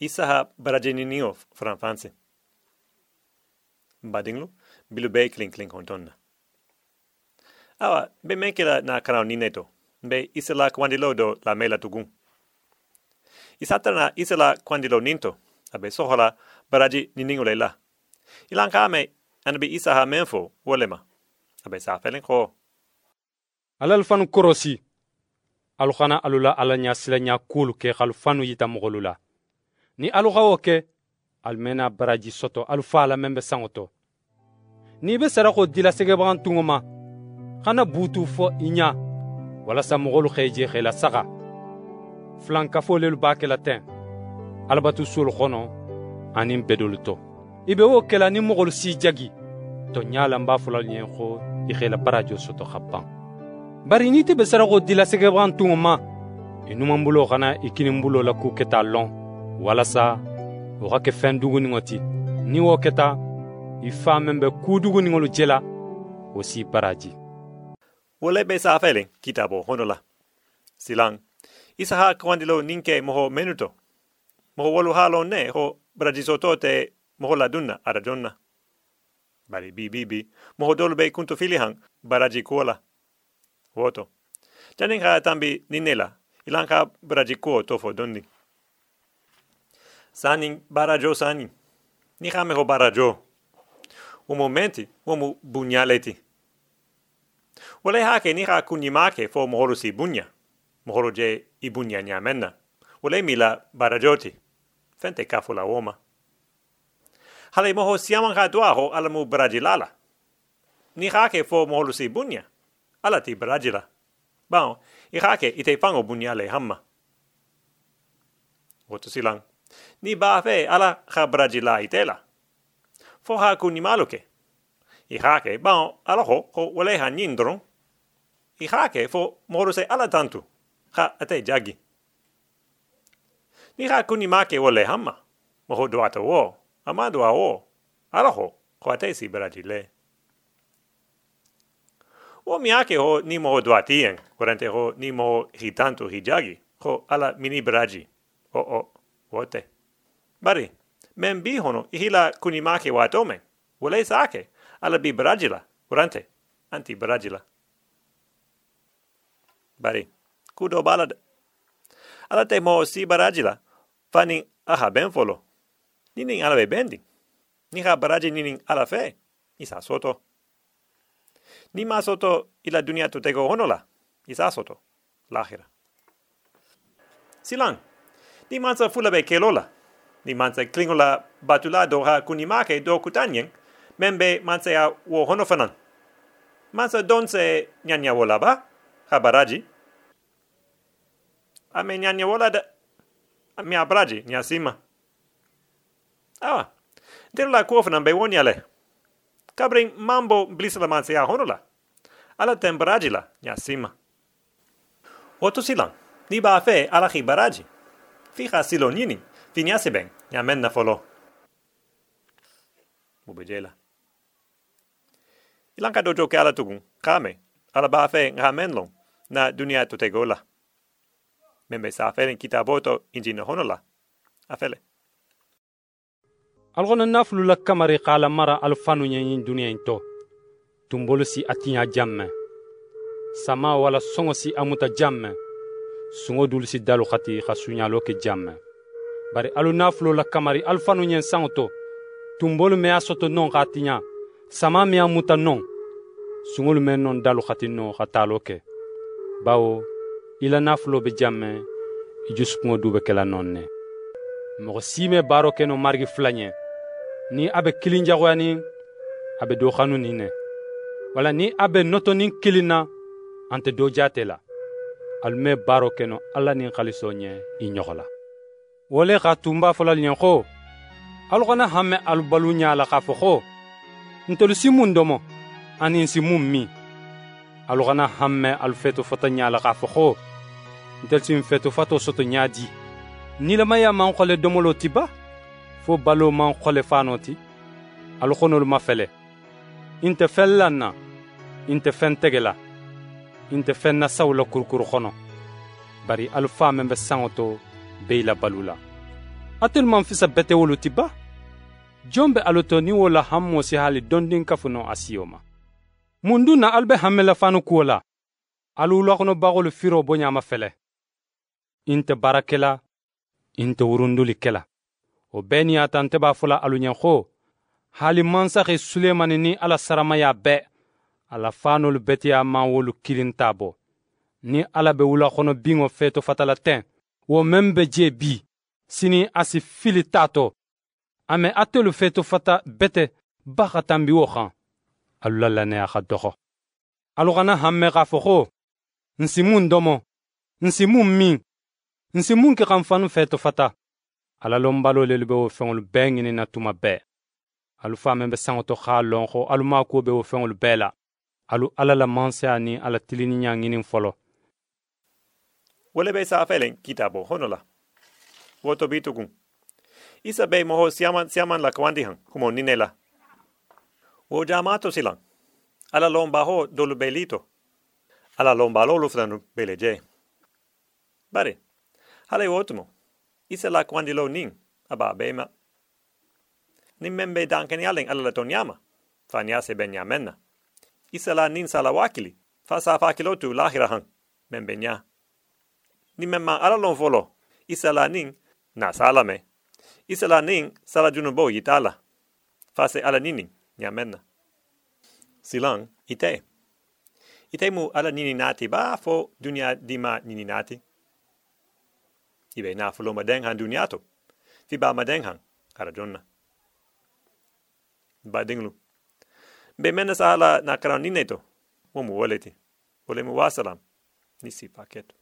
isaha barajininio franfanse badinglu bilu be kling kling hontonna awa be menkela na kanao nineto be isela kwandilo do la mela tugun isatana isela kwandilo ninto. Abe sohola baraji niningo lela ilan kame anabe isaha menfo wolema. Abe sa felen ko alal fanu korosi. Alu xana alula ala ɲa sila ɲa kulu ke xalu fanu yita moxolu la ni aluxawo kɛ alimɛna baraji sɔtɔ alufa lamɛn bɛ sango tɔ n'i be sara k'o dila sɛgɛbagan tungo ma xana butu fɔ i ɲa walasa mɔgɔlu xɛje xɛla saga. Filankafo lelu b'a kɛla tɛn alabatu solu xɔnɔ ani bedolu tɔ i be wo kɛla ni mɔgɔlu si jagi. Tɔ ɲa lan b'a fɔla ɲɛ xo i xɛla barajo sɔtɔ xa ban bari n'i tɛ be sara k'o dila sɛgɛbagan tungo ma i numanbulo xana i kininbulo la k'u kɛ t'a lɔn walasa o ka kɛ fɛn duguniŋɔ ti ni wo kɛta i faa meŋ bɛ kuu duguniŋolu jela o si baraji. Wo le be saafele kitabo hono la isa ha kawandilo niŋ ke moho menuto. Moho wolu haalon ne ho barajisoto te moho la dunna ada na bari bibibi moho dolu be kunto filihaŋ baraji kuo la woto. Janin ha tambi nin ne la ilaŋ ka baraji kuo tofo dondi. Sanin barajo sani ni ha meho barajo. Un momenti uomo bugnaleti wole hake ni ha kunyimake fo mohoro si bunya mohoro je i bunya nyamenna wole mila barajoti. Fente kafo la uoma hale moho siaman ha duaho ala mu brajilala. Ni hake fo mohoro si bunya ala ti brajila. Bao i hake ite fango bunyale hamma. Woto silang ni ba fe ala ha brajila itela. Fo ha kunyimaluke i hake bao ala ho ho wole ha nindron. I hake fo moro se ala tantu. Ha ate jagi. Ni ha kuni make wole hamma. Mo ho wo ama doa wo ala ho ko ate si brajile. O mi ake ho ni mo doati en kurante ho ni mo hitantu hijagi ho ala mini braji. O o wote. Bari men bi hono ihila kuni make wa tome wole sake ala bi brajila. Kurante anti brajila. Bari kudo balad. Ala te mo si barajila fani aha ben folo ninin ala be bendi. Ni ha baraji ninin ala fe. Isa soto. Ni ma soto ila dunia to tego honola. Isa soto. Lahira. Silang ni mansa fula be kelola. Ni mansa klingola batula do ha kunimake do kutanyen membe mansa ya wo honofanan. Mansa donse nyanya wola ba. Ha baraji ame nyanya wola da. Mi abraji nya sima awa. Der la kofna be wonyale kabring mambo blisala manse ya honola. Ala tembraji la nya sima oto silang. Ni ba fe ala hi Fiha silonini. Finiasse bem. E amenna follow. Ubejela. Ilanka dojo ke ala tugun. Kame. Ala ba fe ngamenlon. Na dunia to tegola. Membe sa afelen kitaboto injino honola. Afele. algona nafulu la kamari kala mara alfanu ɲɛɲi duniɲa in tɔ tunbolo si a tiɲa janmɛ sama wala sɔngɔ si a muta janmɛ suŋo dulu si dalu xati xa suɲalo jamme bari alu la kamari alfanu ɲen saŋo to. Tumbolu me a non sama me a muta non. Suŋolu me non dalu xati no xa talo ke bawo i la be jamme i non no ni a be kilin jagoyanin a be wala ni a be notonin kilin na an te do jate la alume baro keno ala ni haliso ɲɛ i ɲɔgɔ wo le xa fola ɲɛ ko alu xana hamɛ ɲa la k'a fɔ ko ntolusi mun dɔmɔ ani nsi mun min hamɛ fata ɲa la k'a fɔ ko feto fato soto ɲa di nilamaya man xɔle domolo ti ba fo balo man xɔle fano ti alu ma fɛlɛ na inte fɛn tɛgɛ la n tɛ fɛn nasaw la kurukuru kɔnɔ bari alifaa min bɛ saŋo to bee la balu la a teliman fisa bɛtɛ wolu ti ba jon bɛ aloto ni wo la han mosi hali dɔndin ka funɔ a siyo ma mun dun na alu bɛ han mɛla fanu kuwo la alu lɔgɔnɔ bagolu firo boɲama fɛlɛ n tɛ baarakɛla n tɛ wurundulikɛla o bɛɛ ni a ta n tɛ b'a fɔla alu ɲɛ ko hali mansaxe sulemani ni ala sarama y'a bɛɛ ala fanolu bɛtiya man wolu kilin t'a bɔ ni ala be wulakɔnɔ biŋo feto fatala tɛn wo meŋ be bi. Sini a si fili t'a a me atelu feto fata bɛtɛ ba ka tanbi wo xan alu la alu hanmɛ k'a ko mun min. N si mun fanu fata. Ala lon balo lelu be wo feŋolu bɛɛ ŋinina tuma bɛɛ alu be saŋo to x'a lɔn xo alu maakuwo be wo bɛɛ alu ala la mansaya ni ala tiliniɲa ŋinin fɔlɔ wole be saafelen kitabo hono la woto bitugun isa be moho siaman siaman la kwandi han kumo nine wo jamato silan ala lomba ho dolu belito ala lomba lo luftanu beleje bare hale wotumo isa la kwandi lo nin aba bema nin membe danken yalen ala la tonyama fanya benyamenna isa la nin sala wakili. Fa sa fa kilotu lahira han membe nya. Ni memma nin na sala me. Nin sala junubo yitala. Fa se ala nini nyamenna silang ite. Ite mu ala nini nati ba fo dunia dima nini nati. Ibe na fo lo madeng han dunia to. Fi ba madeng han ara ba dinglu bemena sala na karanine to mo mo waleti wasalam nisi paketo